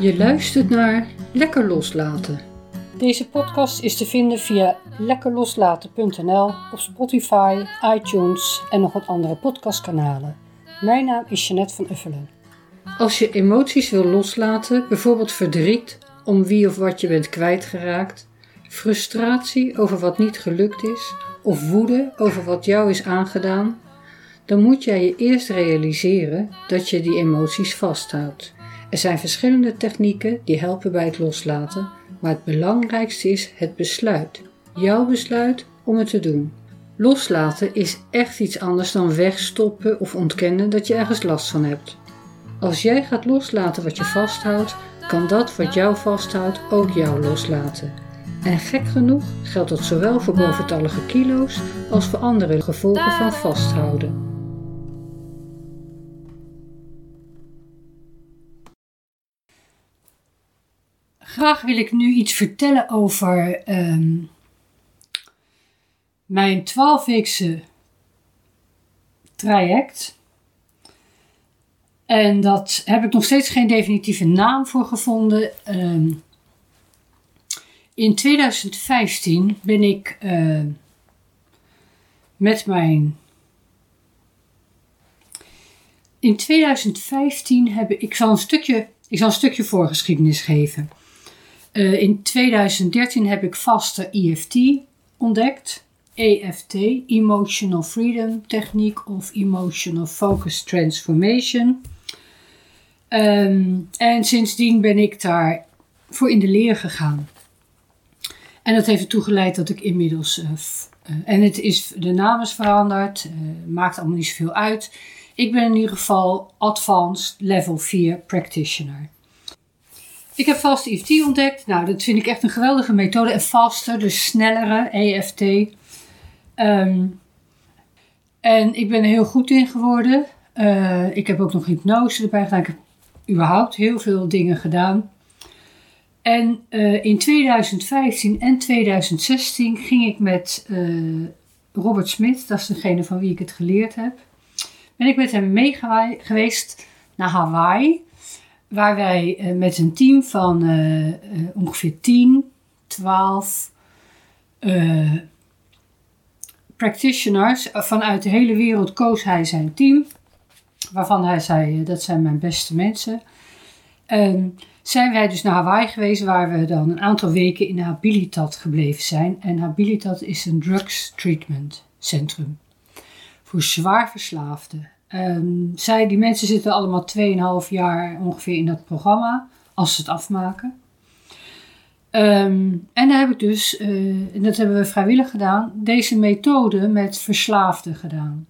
Je luistert naar Lekker Loslaten. Deze podcast is te vinden via lekkerloslaten.nl, op Spotify, iTunes en nog wat andere podcastkanalen. Mijn naam is Jeanette van Uffelen. Als je emoties wil loslaten, bijvoorbeeld verdriet om wie of wat je bent kwijtgeraakt, frustratie over wat niet gelukt is of woede over wat jou is aangedaan, dan moet jij je eerst realiseren dat je die emoties vasthoudt. Er zijn verschillende technieken die helpen bij het loslaten, maar het belangrijkste is het besluit. Jouw besluit om het te doen. Loslaten is echt iets anders dan wegstoppen of ontkennen dat je ergens last van hebt. Als jij gaat loslaten wat je vasthoudt, kan dat wat jou vasthoudt ook jou loslaten. En gek genoeg geldt dat zowel voor boventallige kilo's als voor andere gevolgen van vasthouden. Graag wil ik nu iets vertellen over ehm, mijn 12-weekse traject. En dat heb ik nog steeds geen definitieve naam voor gevonden. Ehm, in 2015 ben ik uh, met mijn. In 2015 heb ik. Ik zal een stukje, ik zal een stukje voorgeschiedenis geven. Uh, in 2013 heb ik vaste EFT ontdekt. EFT, Emotional Freedom Techniek of Emotional Focus Transformation. Um, en sindsdien ben ik daar voor in de leer gegaan. En dat heeft ertoe geleid dat ik inmiddels. Uh, uh, en het is, de naam is veranderd, uh, maakt allemaal niet zoveel uit. Ik ben in ieder geval Advanced Level 4 Practitioner. Ik heb Fast EFT ontdekt. Nou, dat vind ik echt een geweldige methode. En faster, dus snellere EFT. Ehm, en ik ben er heel goed in geworden. ik heb ook nog hypnose erbij gedaan. Ik heb überhaupt heel veel dingen gedaan. En uh, in 2015 en 2016 ging ik met uh, Robert Smit, dat is degene van wie ik het geleerd heb, ben ik met hem mee geweest naar Hawaii. Waar wij uh, met een team van ongeveer 10, 12 practitioners vanuit de hele wereld koos hij zijn team. Waarvan hij zei, dat zijn mijn beste mensen. En zijn wij dus naar Hawaii geweest, waar we dan een aantal weken in Habilitat gebleven zijn. En Habilitat is een drugs treatment centrum voor zwaar verslaafden. Um, zij, die mensen zitten allemaal 2,5 jaar ongeveer in dat programma, als ze het afmaken. Um, en daar heb ik dus, uh, en dat hebben we vrijwillig gedaan, deze methode met verslaafden gedaan.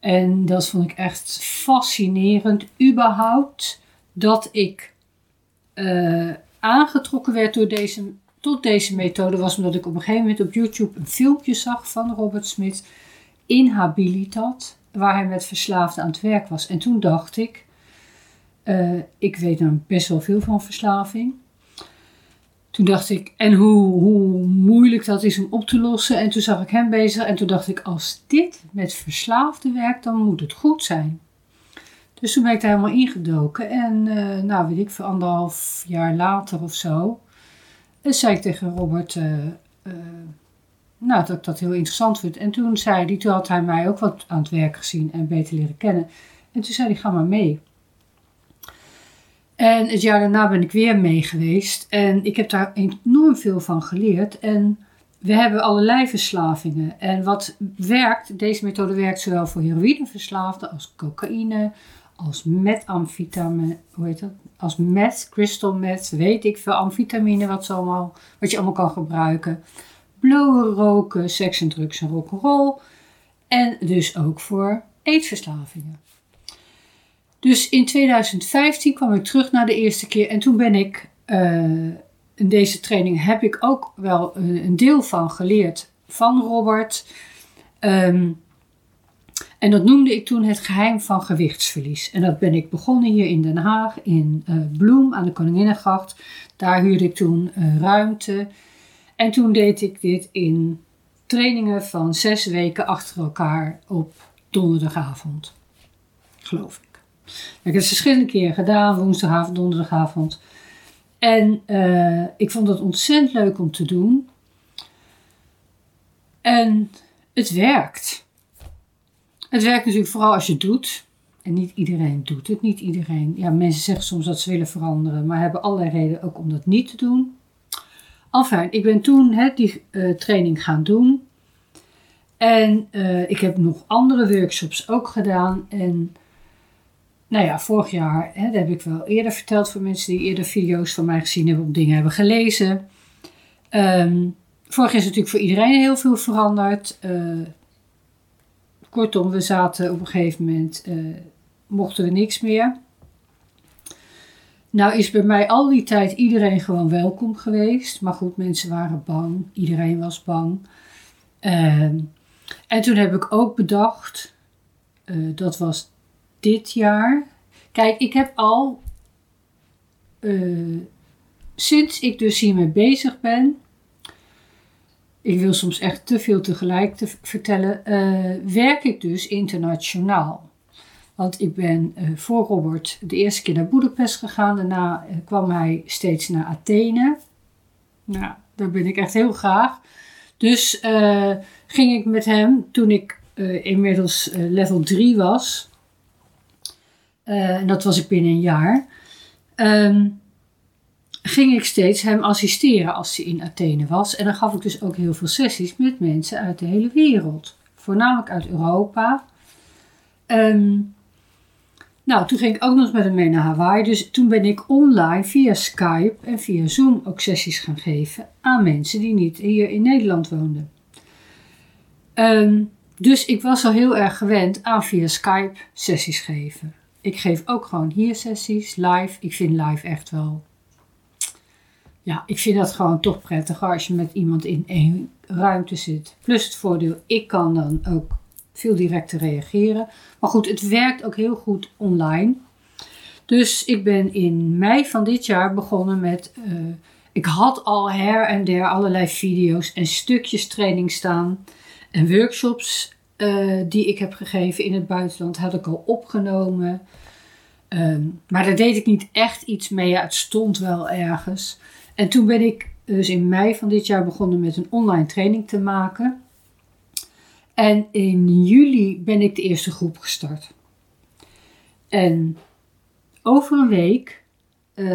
En dat vond ik echt fascinerend, überhaupt, dat ik uh, aangetrokken werd door deze, tot deze methode was omdat ik op een gegeven moment op YouTube een filmpje zag van Robert Smith in Habilitat, waar hij met verslaafden aan het werk was. En toen dacht ik, uh, ik weet nou best wel veel van verslaving. Toen dacht ik, en hoe, hoe moeilijk dat is om op te lossen. En toen zag ik hem bezig en toen dacht ik, als dit met verslaafden werkt, dan moet het goed zijn. Dus toen ben ik daar helemaal ingedoken. En uh, nou, weet ik, voor anderhalf jaar later of zo, uh, zei ik tegen Robert nou, dat ik dat heel interessant vind. En toen zei hij, toen had hij mij ook wat aan het werk gezien en beter leren kennen. En toen zei hij, ga maar mee. En het jaar daarna ben ik weer mee geweest. En ik heb daar enorm veel van geleerd. En we hebben allerlei verslavingen. En wat werkt, deze methode werkt zowel voor heroïneverslaafden als cocaïne, als methamfetamine, hoe heet dat? Als meth, crystal meth, weet ik veel, amfetamine, wat, zo allemaal, wat je allemaal kan gebruiken. Blowen, roken, seks en drugs en rock'n'roll. En dus ook voor eetverslavingen. Dus in 2015 kwam ik terug naar de eerste keer en toen ben ik, uh, in deze training heb ik ook wel een, deel van geleerd van Robert. Um, en dat noemde ik toen het geheim van gewichtsverlies. En dat ben ik begonnen hier in Den Haag, in uh, Bloem aan de Koninginnengracht. Daar huurde ik toen uh, ruimte. En toen deed ik dit in trainingen van zes weken achter elkaar op donderdagavond. Geloof ik. Ik heb het verschillende keren gedaan, woensdagavond, donderdagavond. En uh, ik vond het ontzettend leuk om te doen. En het werkt. Het werkt natuurlijk vooral als je het doet. En niet iedereen doet het. Niet iedereen. Ja, mensen zeggen soms dat ze willen veranderen, maar hebben allerlei redenen ook om dat niet te doen. Enfin, ik ben toen die uh, training gaan doen. En uh, ik heb nog andere workshops ook gedaan. En nou ja, vorig jaar, dat heb ik wel eerder verteld voor mensen die eerder video's van mij gezien hebben of dingen hebben gelezen. Um, vorig jaar is natuurlijk voor iedereen heel veel veranderd. Uh, kortom, we zaten op een gegeven moment, mochten we niks meer. Nou is bij mij al die tijd iedereen gewoon welkom geweest. Maar goed, mensen waren bang. Iedereen was bang. Uh, en toen heb ik ook bedacht, uh, dat was dit jaar. Kijk, ik heb al, uh, sinds ik dus hiermee bezig ben, ik wil soms echt te veel tegelijk te vertellen, uh, werk ik dus internationaal. Want ik ben uh, voor Robert de eerste keer naar Boedapest gegaan. Daarna uh, kwam hij steeds naar Athene. Nou, daar ben ik echt heel graag. Dus uh, ging ik met hem, toen ik inmiddels level 3 was, en dat was ik binnen een jaar, um, ging ik steeds hem assisteren als hij in Athene was. En dan gaf ik dus ook heel veel sessies met mensen uit de hele wereld. Voornamelijk uit Europa. Um, nou, toen ging ik ook nog eens met hem mee naar Hawaii. Dus toen ben ik online via Skype en via Zoom ook sessies gaan geven aan mensen die niet hier in Nederland woonden. Um, dus ik was al heel erg gewend aan via Skype sessies geven. Ik geef ook gewoon hier sessies, live. Ik vind live echt wel. Ja, ik vind dat gewoon toch prettiger als je met iemand in één ruimte zit. Plus het voordeel, ik kan dan ook veel directer reageren. Maar goed, het werkt ook heel goed online. Dus ik ben in mei van dit jaar begonnen met. Uh, ik had al her en der allerlei video's en stukjes training staan. En workshops uh, die ik heb gegeven in het buitenland had ik al opgenomen. Um, maar daar deed ik niet echt iets mee. Ja, het stond wel ergens. En toen ben ik dus in mei van dit jaar begonnen met een online training te maken. En in juli ben ik de eerste groep gestart. En over een week, uh,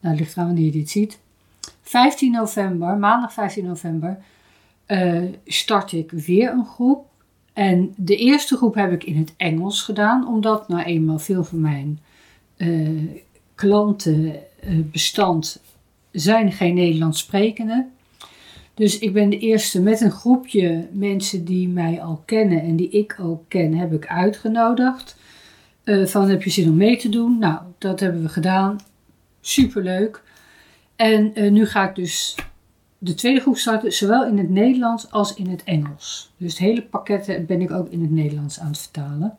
nou ligt eraan wanneer je dit ziet, 15 november, maandag 15 november, uh, start ik weer een groep. En de eerste groep heb ik in het Engels gedaan, omdat nou eenmaal veel van mijn uh, klantenbestand zijn geen Nederlands sprekenden. Dus ik ben de eerste met een groepje mensen die mij al kennen en die ik ook ken, heb ik uitgenodigd. Uh, van heb je zin om mee te doen? Nou, dat hebben we gedaan. Superleuk. En uh, nu ga ik dus de tweede groep starten, zowel in het Nederlands als in het Engels. Dus het hele pakket ben ik ook in het Nederlands aan het vertalen.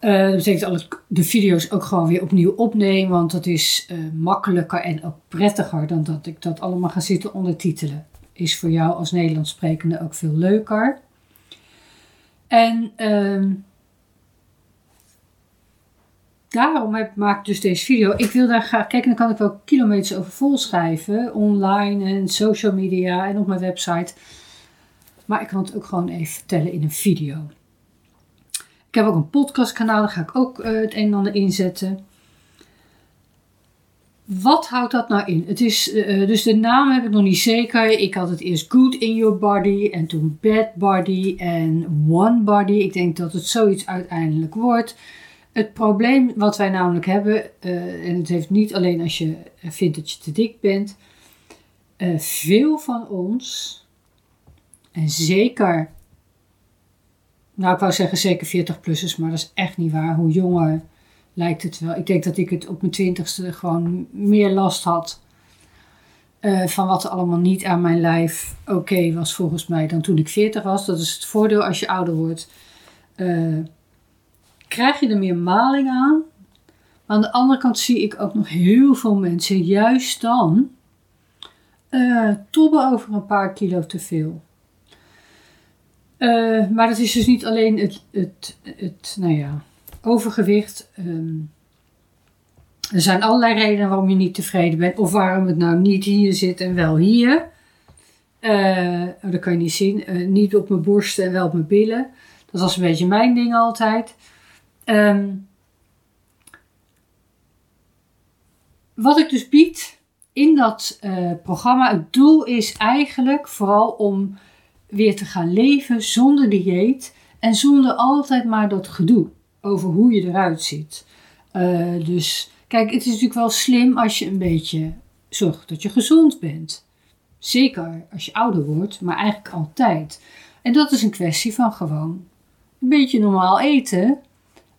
Uh, dat betekent dat ik de video's ook gewoon weer opnieuw opneem, want dat is uh, makkelijker en ook prettiger dan dat ik dat allemaal ga zitten ondertitelen. Is voor jou als Nederlands sprekende ook veel leuker. En uh, daarom heb, maak ik dus deze video. Ik wil daar graag kijken, dan kan ik wel kilometers over vol schrijven, online en social media en op mijn website. Maar ik kan het ook gewoon even vertellen in een video. Ik heb ook een podcastkanaal, daar ga ik ook uh, het een en ander inzetten. Wat houdt dat nou in? Het is, uh, dus de naam heb ik nog niet zeker. Ik had het eerst Good in Your Body en toen Bad Body en One Body. Ik denk dat het zoiets uiteindelijk wordt. Het probleem wat wij namelijk hebben, en het heeft niet alleen als je vindt dat je te dik bent. veel van ons, en zeker nou, ik wou zeggen zeker 40-plussers, maar dat is echt niet waar. Hoe jonger lijkt het wel. Ik denk dat ik het op mijn twintigste gewoon meer last had uh, van wat er allemaal niet aan mijn lijf oké was volgens mij dan toen ik 40 was. Dat is het voordeel als je ouder wordt. Uh, krijg je er meer maling aan. Maar aan de andere kant zie ik ook nog heel veel mensen juist dan uh, tobben over een paar kilo te veel. Uh, maar dat is dus niet alleen het, het, het nou ja, overgewicht. Um, er zijn allerlei redenen waarom je niet tevreden bent. Of waarom het nou niet hier zit en wel hier. Uh, dat kan je niet zien. Uh, niet op mijn borsten en wel op mijn billen. Dat was een beetje mijn ding altijd. Um, wat ik dus bied in dat programma, het doel is eigenlijk vooral om weer te gaan leven zonder dieet en zonder altijd maar dat gedoe over hoe je eruit ziet. Uh, dus kijk, het is natuurlijk wel slim als je een beetje zorgt dat je gezond bent. Zeker als je ouder wordt, maar eigenlijk altijd. En dat is een kwestie van gewoon een beetje normaal eten.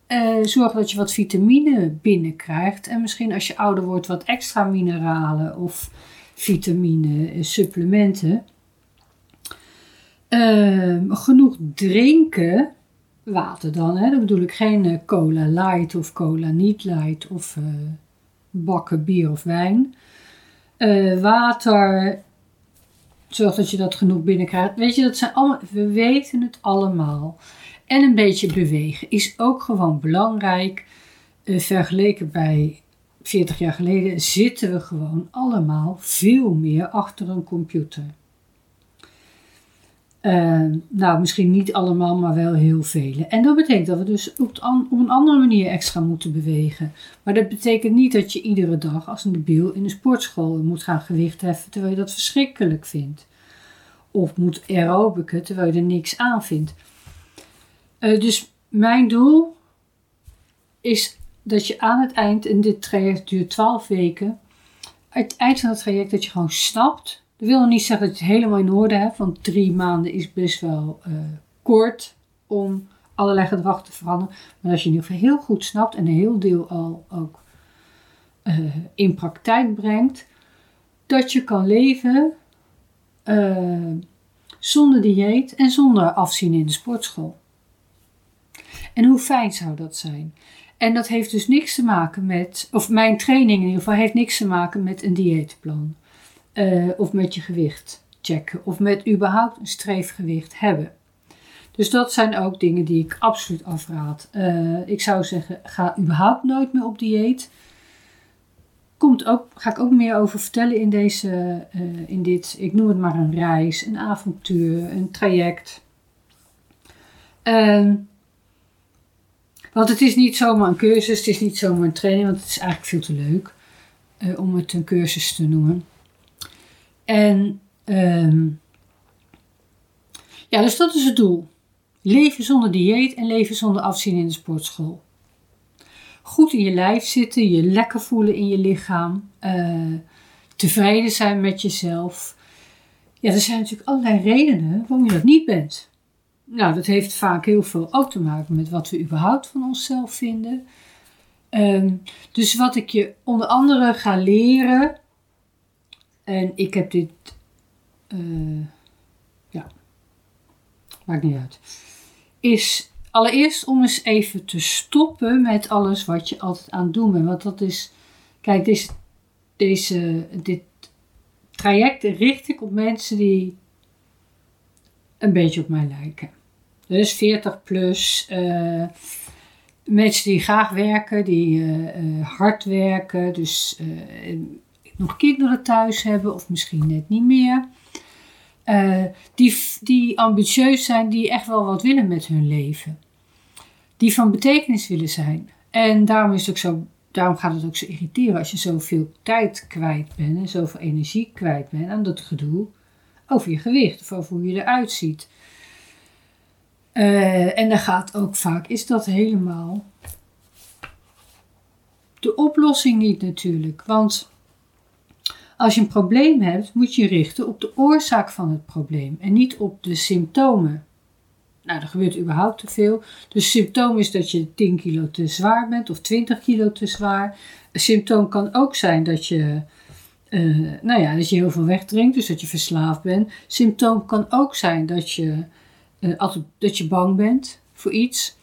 Uh, zorg dat je wat vitamine binnenkrijgt. En misschien als je ouder wordt wat extra mineralen of vitamine supplementen. Uh, genoeg drinken. Water dan, hè? dat bedoel ik geen uh, cola light of cola niet light of uh, bakken bier of wijn. water, zorg dat je dat genoeg binnenkrijgt. Weet je, dat zijn allemaal, we weten het allemaal. En een beetje bewegen is ook gewoon belangrijk. Vergeleken bij 40 jaar geleden zitten we gewoon allemaal veel meer achter een computer. Uh, nou, misschien niet allemaal, maar wel heel vele. En dat betekent dat we dus op, een andere manier extra moeten bewegen. Maar dat betekent niet dat je iedere dag als een debiel in de sportschool moet gaan gewicht heffen terwijl je dat verschrikkelijk vindt. Of moet aerobica terwijl je er niks aan vindt. Uh, dus mijn doel is dat je aan het eind, en dit traject duurt 12 weken, het eind van het traject dat je gewoon snapt. Dat wil nog niet zeggen dat je het helemaal in orde hebt, want drie maanden is best wel uh, kort om allerlei gedrag te veranderen. Maar als je in ieder geval heel goed snapt en een heel deel al ook uh, in praktijk brengt, dat je kan leven zonder dieet en zonder afzien in de sportschool. En hoe fijn zou dat zijn? En dat heeft dus niks te maken met, of mijn training in ieder geval, heeft niks te maken met een dieetplan. Uh, of met je gewicht checken. Of met überhaupt een streefgewicht hebben. Dus dat zijn ook dingen die ik absoluut afraad. Uh, ik zou zeggen, ga überhaupt nooit meer op dieet. Komt ook, ga ik ook meer over vertellen in, deze, uh, in dit, ik noem het maar een reis, een avontuur, een traject. Uh, want het is niet zomaar een cursus, het is niet zomaar een training, want het is eigenlijk veel te leuk om het een cursus te noemen. En um, ja, dus dat is het doel. Leven zonder dieet en leven zonder afzien in de sportschool. Goed in je lijf zitten, je lekker voelen in je lichaam, uh, tevreden zijn met jezelf. Ja, er zijn natuurlijk allerlei redenen waarom je dat niet bent. Nou, dat heeft vaak heel veel ook te maken met wat we überhaupt van onszelf vinden. Um, dus wat ik je onder andere ga leren, en ik heb dit, uh, ja, maakt niet uit, is allereerst om eens even te stoppen met alles wat je altijd aan het doen bent. Want dat is, kijk, deze, deze, dit traject richt ik op mensen die een beetje op mij lijken. Dus 40 plus. Uh, mensen die graag werken, die uh, hard werken, dus nog kinderen thuis hebben of misschien net niet meer. die, die ambitieus zijn, die echt wel wat willen met hun leven. Die van betekenis willen zijn. En daarom, is het ook zo, daarom gaat het ook zo irriteren als je zoveel tijd kwijt bent en zoveel energie kwijt bent aan dat gedoe over je gewicht of over hoe je eruit ziet. Uh, en dan gaat ook vaak, is dat helemaal de oplossing niet natuurlijk. Want als je een probleem hebt, moet je je richten op de oorzaak van het probleem en niet op de symptomen. Nou, er gebeurt überhaupt te veel. Dus symptoom is dat je 10 kilo te zwaar bent of 20 kilo te zwaar. Een symptoom kan ook zijn dat je, uh, nou ja, dat je heel veel wegdrinkt, dus dat je verslaafd bent. Symptoom kan ook zijn dat je uh, altijd dat je bang bent voor iets.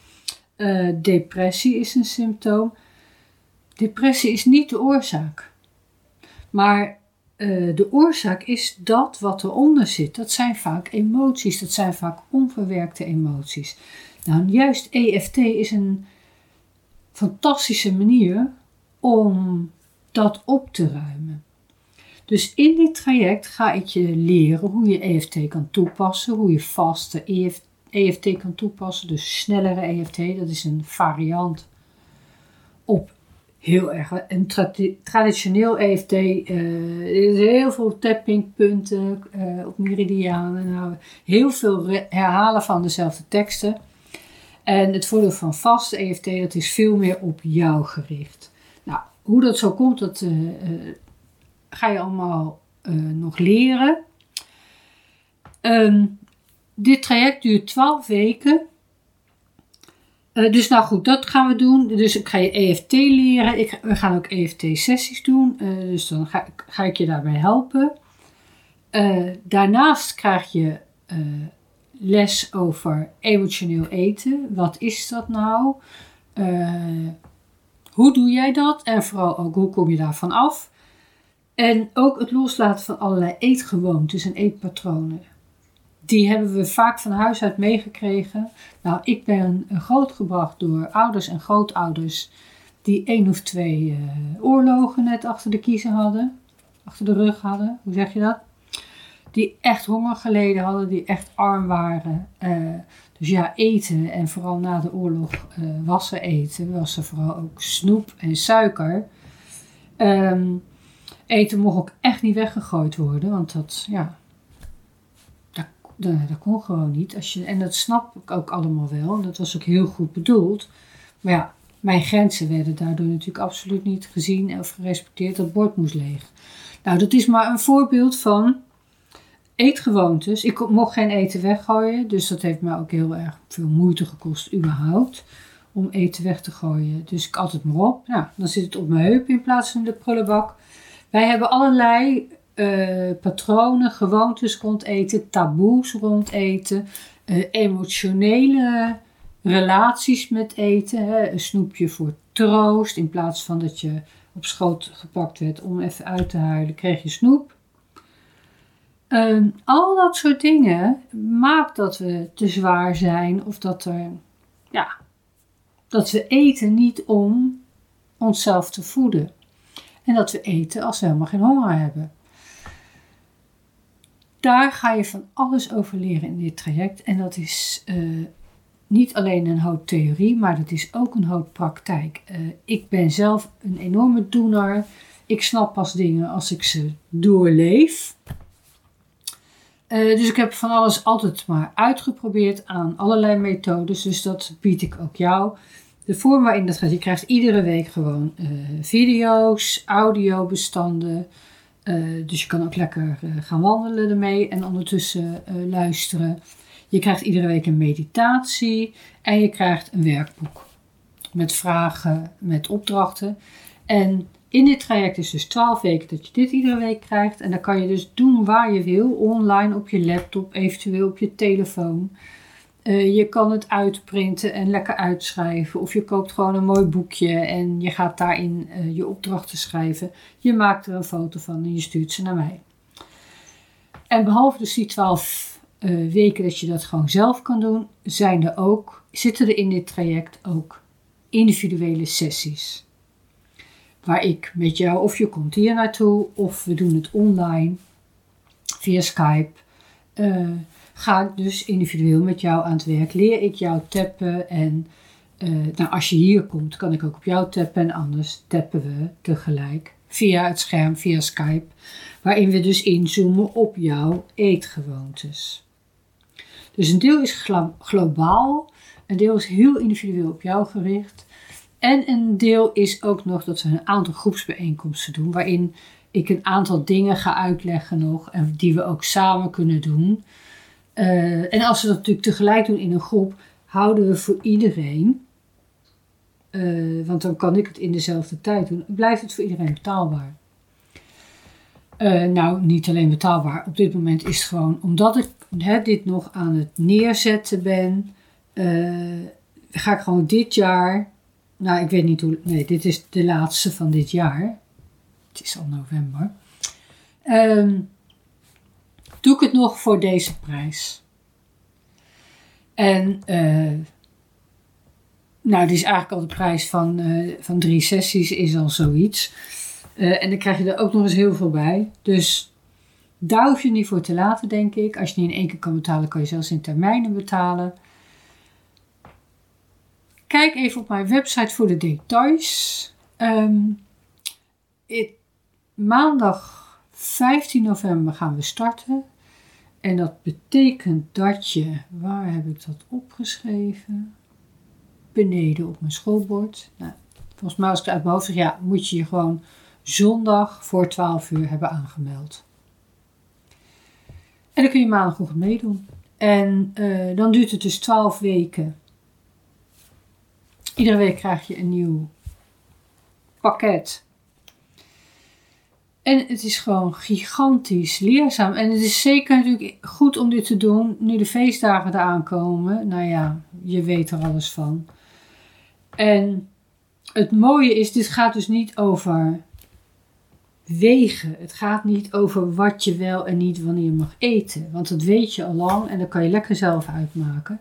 Uh, depressie is een symptoom. Depressie is niet de oorzaak. Maar uh, de oorzaak is dat wat eronder zit. Dat zijn vaak emoties, dat zijn vaak onverwerkte emoties. Nou, juist EFT is een fantastische manier om dat op te ruimen. Dus in dit traject ga ik je leren hoe je EFT kan toepassen, hoe je vaste EFT kan toepassen, dus snellere EFT, dat is een variant op heel erg een traditioneel EFT. Uh, er is heel veel tappingpunten uh, op meridianen, nou, heel veel herhalen van dezelfde teksten. En het voordeel van vaste EFT, dat is veel meer op jou gericht. Nou, hoe dat zo komt, dat uh, ga je allemaal nog leren. Um, dit traject duurt 12 weken. Uh, dus nou goed, dat gaan we doen. Dus ik ga je EFT leren. Ik, we gaan ook EFT-sessies doen. Uh, dus dan ga, ga, ik je daarbij helpen. Uh, daarnaast krijg je les over emotioneel eten. Wat is dat nou? hoe doe jij dat? En vooral ook hoe kom je daarvan af? En ook het loslaten van allerlei eetgewoontes en eetpatronen die hebben we vaak van huis uit meegekregen. Nou, ik ben grootgebracht door ouders en grootouders die één of twee uh, oorlogen net achter de kiezen hadden. Achter de rug hadden, hoe zeg je dat? Die echt honger geleden hadden, die echt arm waren. Uh, dus ja, eten en vooral na de oorlog uh, was er eten. Was er vooral ook snoep en suiker. Um, eten mocht ook echt niet weggegooid worden, want dat, ja, dat, kon gewoon niet. Als je, en dat snap ik ook allemaal wel. Dat was ook heel goed bedoeld. Maar ja, mijn grenzen werden daardoor natuurlijk absoluut niet gezien of gerespecteerd. Dat bord moest leeg. Nou, dat is maar een voorbeeld van eetgewoontes. Ik mocht geen eten weggooien. Dus dat heeft me ook heel erg veel moeite gekost überhaupt. Om eten weg te gooien. Dus ik altijd maar op. Nou, dan zit het op mijn heup in plaats van de prullenbak. Wij hebben allerlei uh, patronen, gewoontes rond eten, taboes rond eten, uh, emotionele relaties met eten. Een snoepje voor troost. In plaats van dat je op schoot gepakt werd om even uit te huilen, kreeg je snoep. Uh, al dat soort dingen maakt dat we te zwaar zijn of dat, er, ja, dat we eten niet om onszelf te voeden. En dat we eten als we helemaal geen honger hebben daar ga je van alles over leren in dit traject. En dat is uh, niet alleen een hoop theorie, maar dat is ook een hoop praktijk. Uh, ik ben zelf een enorme doener. Ik snap pas dingen als ik ze doorleef. Uh, dus ik heb van alles altijd maar uitgeprobeerd aan allerlei methodes. Dus dat bied ik ook jou. De vorm waarin dat gaat, je krijgt iedere week gewoon video's, audiobestanden. Uh, dus je kan ook lekker uh, gaan wandelen ermee en ondertussen uh, luisteren. Je krijgt iedere week een meditatie en je krijgt een werkboek met vragen, met opdrachten. En in dit traject is dus 12 weken dat je dit iedere week krijgt. En dan kan je dus doen waar je wil, online op je laptop, eventueel op je telefoon. Uh, je kan het uitprinten en lekker uitschrijven. Of je koopt gewoon een mooi boekje en je gaat daarin uh, je opdrachten schrijven. Je maakt er een foto van en je stuurt ze naar mij. En behalve dus die 12 uh, eh, weken dat je dat gewoon zelf kan doen, zijn er ook, zitten er in dit traject ook individuele sessies. Waar ik met jou, of je komt hier naartoe, of we doen het online via Skype ga ik dus individueel met jou aan het werk. Leer ik jou tappen en uh, nou, als je hier komt, kan ik ook op jou tappen en anders tappen we tegelijk via het scherm, via Skype, waarin we dus inzoomen op jouw eetgewoontes. Dus een deel is globaal, een deel is heel individueel op jou gericht. En een deel is ook nog dat we een aantal groepsbijeenkomsten doen, waarin ik een aantal dingen ga uitleggen nog en die we ook samen kunnen doen. Uh, en als we dat natuurlijk tegelijk doen in een groep, houden we voor iedereen, uh, want dan kan ik het in dezelfde tijd doen, blijft het voor iedereen betaalbaar. Uh, nou, niet alleen betaalbaar. Op dit moment is het gewoon omdat ik hè, dit nog aan het neerzetten ben. ga ik gewoon dit jaar. Nou, ik weet niet hoe. Nee, dit is de laatste van dit jaar. Het is al november. Um, doe ik het nog voor deze prijs. En uh, Nou, die is eigenlijk al de prijs van, eh, van drie sessies, is al zoiets. Eh, en dan krijg je er ook nog eens heel veel bij. Dus daar hoef je niet voor te laten, denk ik. Als je niet in één keer kan betalen, kan je zelfs in termijnen betalen. Kijk even op mijn website voor de details. Um, maandag 15 november gaan we starten. En dat betekent dat je, waar heb ik dat opgeschreven? Beneden op mijn schoolbord. Nou, volgens mij als ik het uit mijn hoofd zeg, ja, moet je je gewoon zondag voor 12 uur hebben aangemeld. En dan kun je maandagochtend meedoen. En uh, dan duurt het dus 12 weken. Iedere week krijg je een nieuw pakket. En het is gewoon gigantisch leerzaam. En het is zeker natuurlijk goed om dit te doen nu de feestdagen eraan komen. Nou ja, je weet er alles van. En het mooie is, dit gaat dus niet over wegen. Het gaat niet over wat je wel en niet wanneer mag eten. Want dat weet je al lang en dat kan je lekker zelf uitmaken.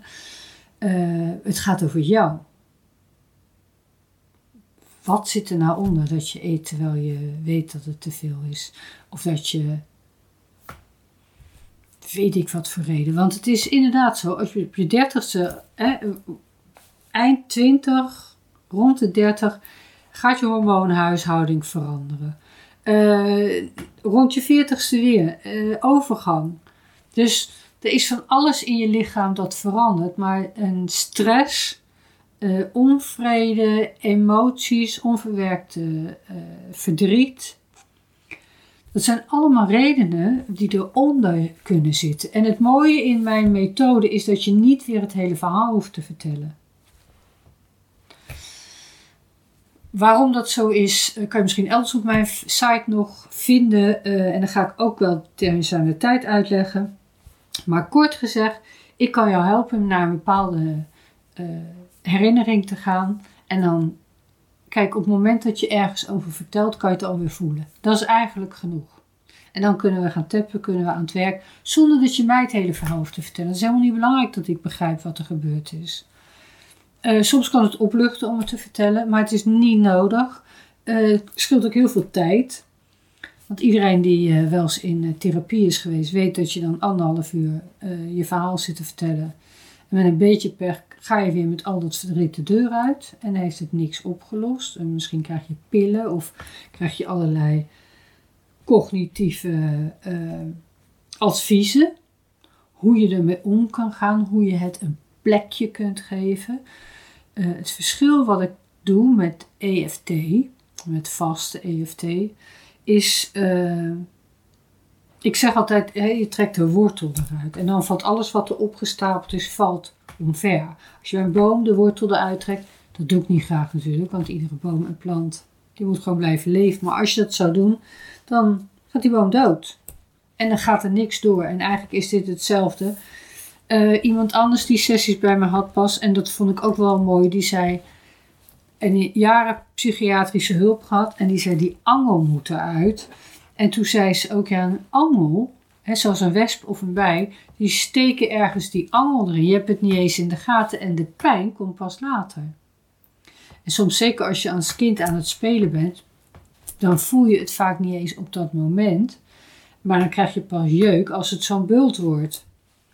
Uh, het gaat over jou. Wat zit er nou onder dat je eet terwijl je weet dat het te veel is? Of dat je. Weet ik wat voor reden. Want het is inderdaad zo, als je op je dertigste, eind 20, rond de 30, gaat je hormoonhuishouding veranderen. Uh, rond je 40ste weer, uh, overgang. Dus er is van alles in je lichaam dat verandert. Maar een stress uh, onvrede, emoties, onverwerkte uh, verdriet. Dat zijn allemaal redenen die eronder kunnen zitten. En het mooie in mijn methode is dat je niet weer het hele verhaal hoeft te vertellen. Waarom dat zo is, eh, kan je misschien elders op mijn site nog vinden. En dan ga ik ook wel tijdens aan de tijd uitleggen. Maar kort gezegd, ik kan jou helpen naar een bepaalde herinnering te gaan. En dan, kijk, op het moment dat je ergens over vertelt, kan je het alweer voelen. Dat is eigenlijk genoeg. En dan kunnen we gaan tappen, kunnen we aan het werk, zonder dat je mij het hele verhaal hoeft te vertellen. Het is helemaal niet belangrijk dat ik begrijp wat er gebeurd is. Uh, soms kan het opluchten om het te vertellen, maar het is niet nodig. Uh, het scheelt ook heel veel tijd. Want iedereen die uh, wel eens in therapie is geweest, weet dat je dan anderhalf uur je verhaal zit te vertellen. En met een beetje pech ga je weer met al dat verdriet de deur uit en heeft het niks opgelost. En misschien krijg je pillen of krijg je allerlei cognitieve uh, adviezen. Hoe je ermee om kan gaan, hoe je het een plekje kunt geven. Uh, het verschil wat ik doe met EFT, met vaste EFT, is. Uh, ik zeg altijd, je trekt de wortel eruit. En dan valt alles wat er opgestapeld is, valt omver. Als je een boom de wortel eruit trekt, dat doe ik niet graag natuurlijk, want iedere boom en plant die moet gewoon blijven leven. Maar als je dat zou doen, dan gaat die boom dood. En dan gaat er niks door. En eigenlijk is dit hetzelfde. Uh, iemand anders die sessies bij me had pas, en dat vond ik ook wel mooi, die zei, en jaren psychiatrische hulp gehad, en die zei, die angel moet eruit. En toen zei ze ook, ja, een angel, hè, zoals een wesp of een bij, die steken ergens die angel. Je hebt het niet eens in de gaten en de pijn komt pas later. En soms, zeker als je als kind aan het spelen bent, dan voel je het vaak niet eens op dat moment. Maar dan krijg je pas jeuk als het zo'n bult wordt.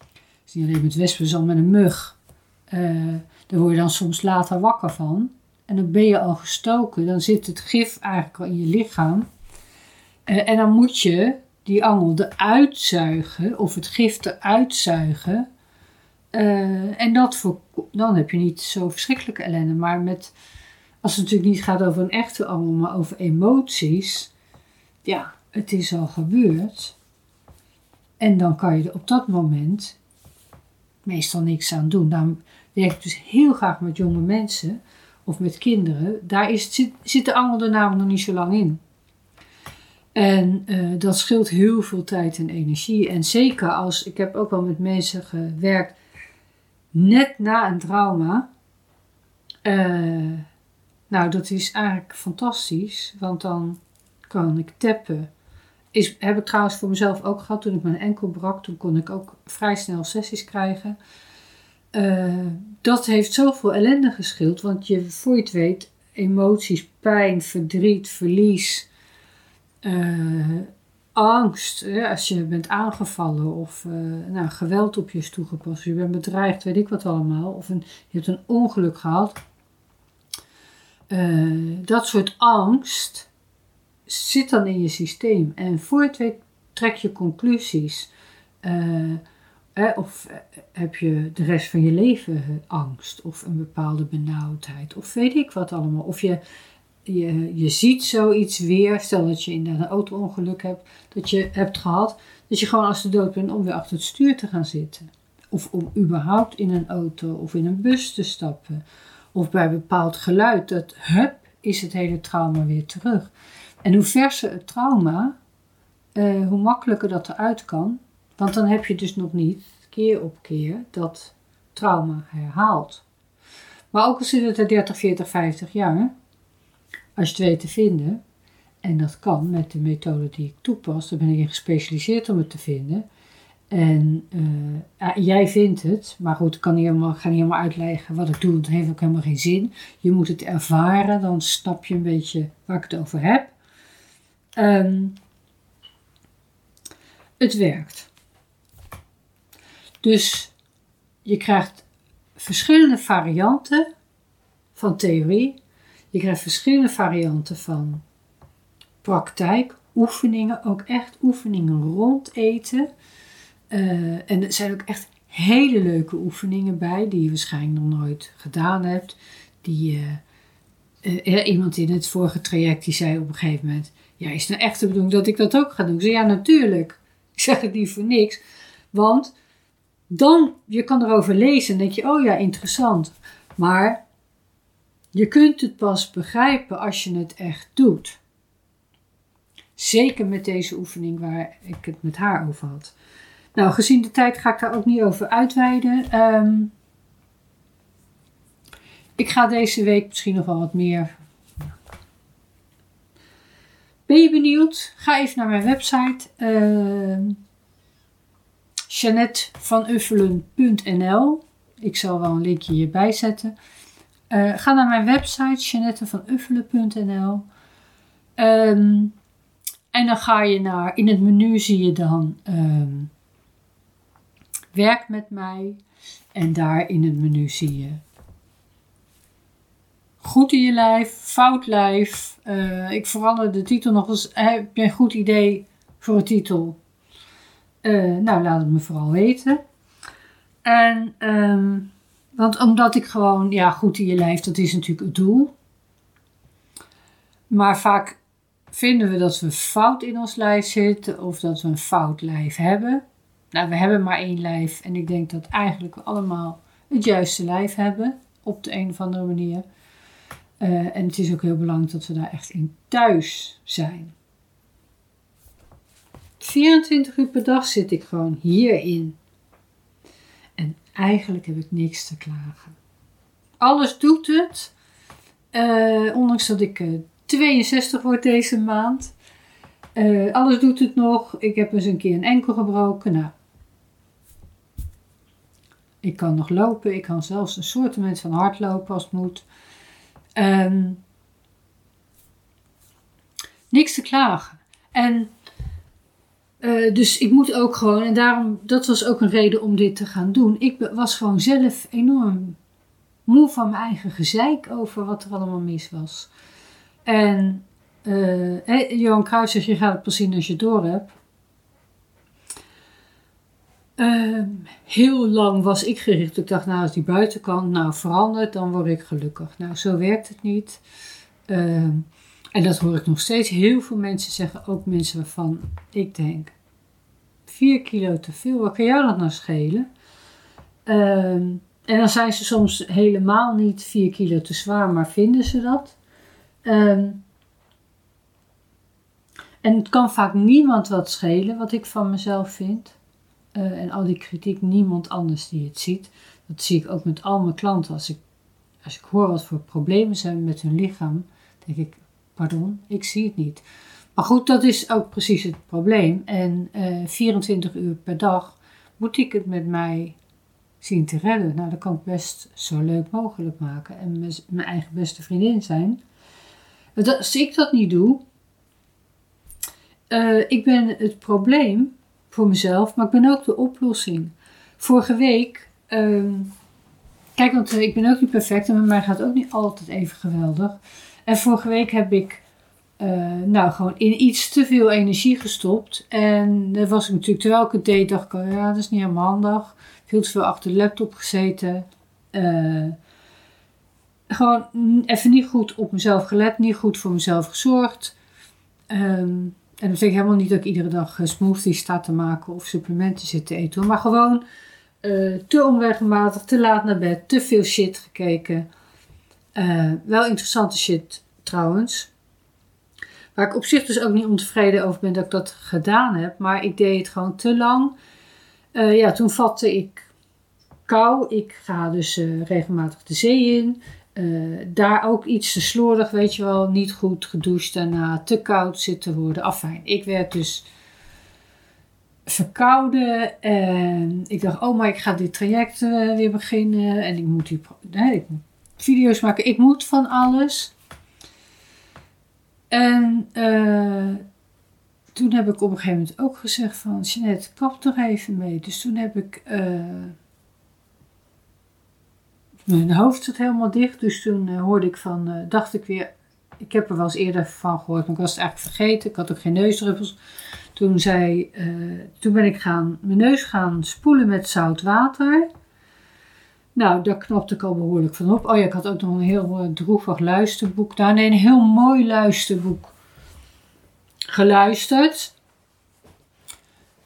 Het is niet alleen met wespen, zo met een mug. Uh, daar word je dan soms later wakker van. En dan ben je al gestoken. Dan zit het gif eigenlijk al in je lichaam. Uh, en dan moet je die angel eruit zuigen of het gif eruit zuigen. Uh, en dat dan heb je niet zo verschrikkelijke ellende. Maar met, als het natuurlijk niet gaat over een echte angel, maar over emoties. Ja, het is al gebeurd. En dan kan je er op dat moment meestal niks aan doen. Dan werk ik dus heel graag met jonge mensen of met kinderen. Daar is, zit, zit de angel er namelijk nog niet zo lang in. En uh, dat scheelt heel veel tijd en energie. En zeker als, ik heb ook wel met mensen gewerkt, net na een trauma. Uh, nou, dat is eigenlijk fantastisch, want dan kan ik tappen. Is, heb ik trouwens voor mezelf ook gehad toen ik mijn enkel brak. Toen kon ik ook vrij snel sessies krijgen. eh, dat heeft zoveel ellende geschild. Want je, voor je het weet, emoties, pijn, verdriet, verlies, eh, angst. Hè, als je bent aangevallen of uh, nou, geweld op je is toegepast. Je bent bedreigd, weet ik wat allemaal. Of je hebt een ongeluk gehad. dat soort angst zit dan in je systeem. En voor trek je conclusies. Eh, of heb je de rest van je leven angst of een bepaalde benauwdheid of weet ik wat allemaal. Of je, je, je ziet zoiets weer, stel dat je inderdaad een auto-ongeluk hebt, dat je hebt gehad, dat je gewoon als de dood bent om weer achter het stuur te gaan zitten. Of om überhaupt in een auto of in een bus te stappen. Of bij bepaald geluid, dat hup, is het hele trauma weer terug. En hoe verser het trauma, uh, hoe makkelijker dat eruit kan, want dan heb je dus nog niet keer op keer dat trauma herhaalt. Maar ook al zit het er 30, 40, 50 jaar, als je het weet te vinden, en dat kan met de methode die ik toepas, daar ben ik in gespecialiseerd om het te vinden. En uh, jij vindt het, maar goed, ik kan niet helemaal, ga niet helemaal uitleggen wat ik doe, want het heeft ook helemaal geen zin. Je moet het ervaren, dan snap je een beetje waar ik het over heb. Um, het werkt. Dus je krijgt verschillende varianten van theorie. Je krijgt verschillende varianten van praktijk, oefeningen, ook echt oefeningen rond eten. Uh, en er zijn ook echt hele leuke oefeningen bij, die je waarschijnlijk nog nooit gedaan hebt. Die uh, uh, iemand in het vorige traject die zei op een gegeven moment: Ja, is het nou echt de bedoeling dat ik dat ook ga doen? Ik zei: Ja, natuurlijk. Ik zeg het niet voor niks. Want dan, je kan erover lezen en denk je, oh ja, interessant. Maar je kunt het pas begrijpen als je het echt doet. Zeker met deze oefening waar ik het met haar over had. Nou, gezien de tijd ga ik daar ook niet over uitweiden. Um, ik ga deze week misschien nog wel wat meer. Ben je benieuwd? Ga even naar mijn website. Uh. Ik zal wel een linkje hierbij zetten. Uh, ga naar mijn website jeannettevanuffelen.nl. Um, ehm, en dan ga je naar, in het menu zie je dan um, werk met mij. En daar in het menu zie je goed in je lijf, fout lijf. Uh, ik verander de titel nog eens. Heb je een goed idee voor een titel? Nou, laat het me vooral weten. En, um, want omdat ik gewoon, ja, goed in je lijf, dat is natuurlijk het doel. Maar vaak vinden we dat we fout in ons lijf zitten of dat we een fout lijf hebben. Nou, we hebben maar één lijf en ik denk dat eigenlijk we allemaal het juiste lijf hebben op de een of andere manier. Uh, en het is ook heel belangrijk dat we daar echt in thuis zijn. 24 uur per dag zit ik gewoon hierin. En eigenlijk heb ik niks te klagen. Alles doet het. Uh, ondanks dat ik uh, eh, 62 word deze maand. Uh, alles doet het nog. Ik heb eens een keer een enkel gebroken. Nou, ik kan nog lopen. Ik kan zelfs een soort van hardlopen als het moet. Um, niks te klagen. En uh, dus ik moet ook gewoon, en daarom, dat was ook een reden om dit te gaan doen. Ik was gewoon zelf enorm moe van mijn eigen gezeik over wat er allemaal mis was. En uh, Johan Kruijs zegt, je gaat het pas zien als je door hebt. Uh, heel lang was ik gericht. Ik dacht, nou, als die buitenkant nou verandert, dan word ik gelukkig. Nou, zo werkt het niet. Uh, en dat hoor ik nog steeds heel veel mensen zeggen, ook mensen waarvan ik denk, 4 kilo te veel, wat kan jou dat nou schelen? Ehm, en dan zijn ze soms helemaal niet 4 kilo te zwaar, maar vinden ze dat. Ehm, en het kan vaak niemand wat schelen wat ik van mezelf vind. Uh, en al die kritiek, niemand anders die het ziet. Dat zie ik ook met al mijn klanten. Als ik, als ik hoor wat voor problemen ze hebben met hun lichaam, denk ik, Pardon, ik zie het niet. Maar goed, dat is ook precies het probleem. En uh, eh, 24 uur per dag moet ik het met mij zien te redden. Nou, dat kan ik best zo leuk mogelijk maken en mijn eigen beste vriendin zijn. Als ik dat niet doe, uh, ik ben het probleem voor mezelf, maar ik ben ook de oplossing. Vorige week, uh, kijk, want ik ben ook niet perfect en met mij gaat ook niet altijd even geweldig. En vorige week heb ik uh, nou, gewoon in iets te veel energie gestopt. En dat was ik natuurlijk, terwijl ik het deed, dacht ik, ja, dat is niet helemaal handig. Veel te veel achter de laptop gezeten. Uh, gewoon even niet goed op mezelf gelet, niet goed voor mezelf gezorgd. Um, en dat betekent helemaal niet dat ik iedere dag eh, smoothies sta te maken of supplementen zit te eten. Maar gewoon te onregelmatig, te laat naar bed, te veel shit gekeken. Uh, wel interessante shit trouwens. Waar ik op zich dus ook niet ontevreden over ben dat ik dat gedaan heb. Maar ik deed het gewoon te lang. Uh, ja, toen vatte ik kou. Ik ga dus uh, regelmatig de zee in. Daar ook iets te slordig, weet je wel. Niet goed gedoucht daarna. Te koud zitten worden. Afijn. Ik werd dus verkouden. En ik dacht, oh maar ik ga dit traject weer beginnen. En ik moet, die, nee, ik moet video's maken. Ik moet van alles. En uh, toen heb ik op een gegeven moment ook gezegd van... Jeanette, kap er even mee. Dus toen heb ik... Uh, mijn hoofd zat helemaal dicht. Dus toen uh, hoorde ik van... dacht ik weer... Ik heb er wel eens eerder van gehoord, maar ik was het eigenlijk vergeten. Ik had ook geen neusdruppels. Toen, zei, toen ben ik gaan, mijn neus gaan spoelen met zout water... Nou, daar knapte ik al behoorlijk van op. Oh ja, ik had ook nog een heel uh, droevig luisterboek. Daar nee, een heel mooi luisterboek geluisterd.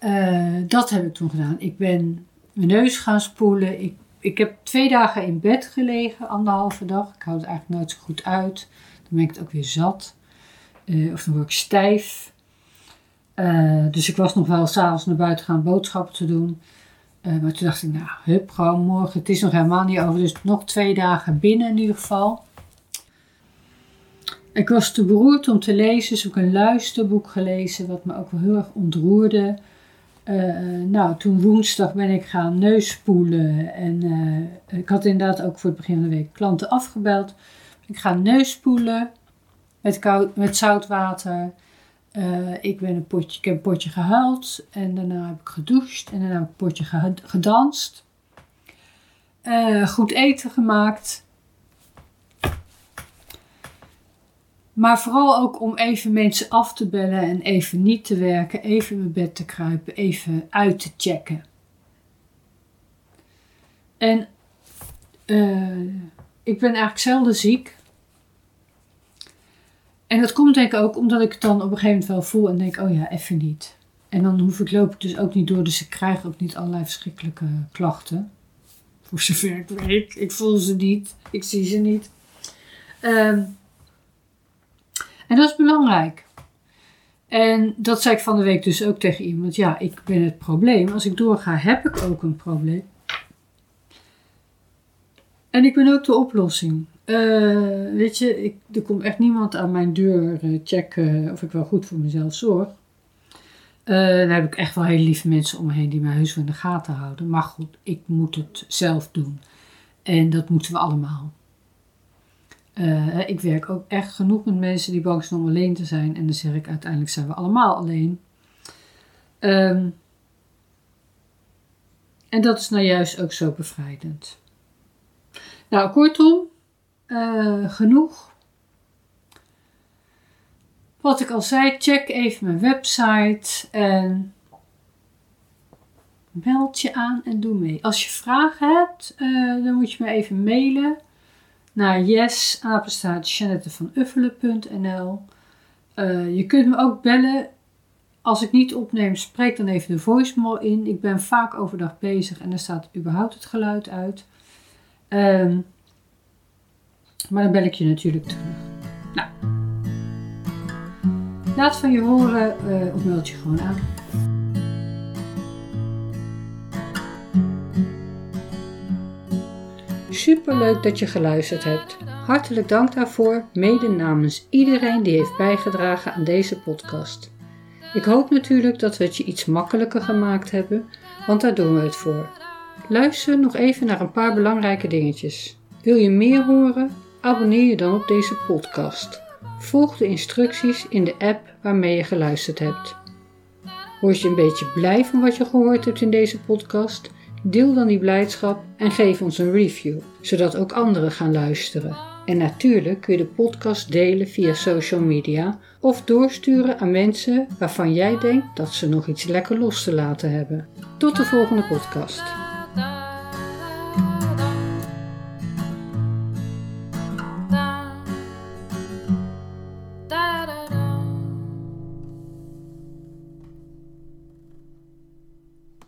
Uh, dat heb ik toen gedaan. Ik ben mijn neus gaan spoelen. Ik, ik heb twee dagen in bed gelegen, anderhalve dag. Ik hou het eigenlijk nooit zo goed uit. Dan ben ik het ook weer zat. Uh, of dan word ik stijf. dus ik was nog wel s'avonds naar buiten gaan boodschappen te doen. Uh, maar toen dacht ik, nou, hup, gewoon morgen. Het is nog helemaal niet over, dus nog twee dagen binnen in ieder geval. Ik was te beroerd om te lezen, dus heb ik een luisterboek gelezen, wat me ook wel heel erg ontroerde. Uh, nou, toen woensdag ben ik gaan neuspoelen. En uh, ik had inderdaad ook voor het begin van de week klanten afgebeld. Ik ga neuspoelen met, koud, met zout water. Uh, ik, ben een potje, ik heb een potje gehuild en daarna heb ik gedoucht en daarna heb ik een potje gedanst. Uh, goed eten gemaakt. Maar vooral ook om even mensen af te bellen en even niet te werken, even in mijn bed te kruipen, even uit te checken. En uh, ik ben eigenlijk zelden ziek. En dat komt denk ik ook omdat ik het dan op een gegeven moment wel voel en denk, oh ja, even niet. En dan hoef ik, loop ik dus ook niet door, dus ik krijg ook niet allerlei verschrikkelijke klachten. Voor zover ik weet. Ik voel ze niet, ik zie ze niet. Um, en dat is belangrijk. En dat zei ik van de week dus ook tegen iemand. Ja, ik ben het probleem. Als ik doorga, heb ik ook een probleem. En ik ben ook de oplossing. Uh, weet je, er komt echt niemand aan mijn deur uh, checken of ik wel goed voor mezelf zorg. Uh, dan heb ik echt wel hele lieve mensen om me heen die mij heus wel in de gaten houden. Maar goed, ik moet het zelf doen. En dat moeten we allemaal. ik werk ook echt genoeg met mensen die bang zijn om alleen te zijn. En dan zeg ik uiteindelijk zijn we allemaal alleen. Um, en dat is nou juist ook zo bevrijdend. Nou, kortom, uh, genoeg. Wat ik al zei, check even mijn website en meld je aan en doe mee. Als je vragen hebt, uh, dan moet je me even mailen naar yes van uffelen.nl. Uh, je kunt me ook bellen. Als ik niet opneem, spreek dan even de voicemail in. Ik ben vaak overdag bezig en er staat überhaupt het geluid uit. Uh, maar dan bel ik je natuurlijk terug. Nou, laat van je horen uh, of meld je gewoon aan. Super leuk dat je geluisterd hebt. Hartelijk dank daarvoor, mede namens iedereen die heeft bijgedragen aan deze podcast. Ik hoop natuurlijk dat we het je iets makkelijker gemaakt hebben, want daar doen we het voor. Luister nog even naar een paar belangrijke dingetjes. Wil je meer horen? Abonneer je dan op deze podcast. Volg de instructies in de app waarmee je geluisterd hebt. Word je een beetje blij van wat je gehoord hebt in deze podcast? Deel dan die blijdschap en geef ons een review, zodat ook anderen gaan luisteren. En natuurlijk kun je de podcast delen via social media of doorsturen aan mensen waarvan jij denkt dat ze nog iets lekker los te laten hebben. Tot de volgende podcast.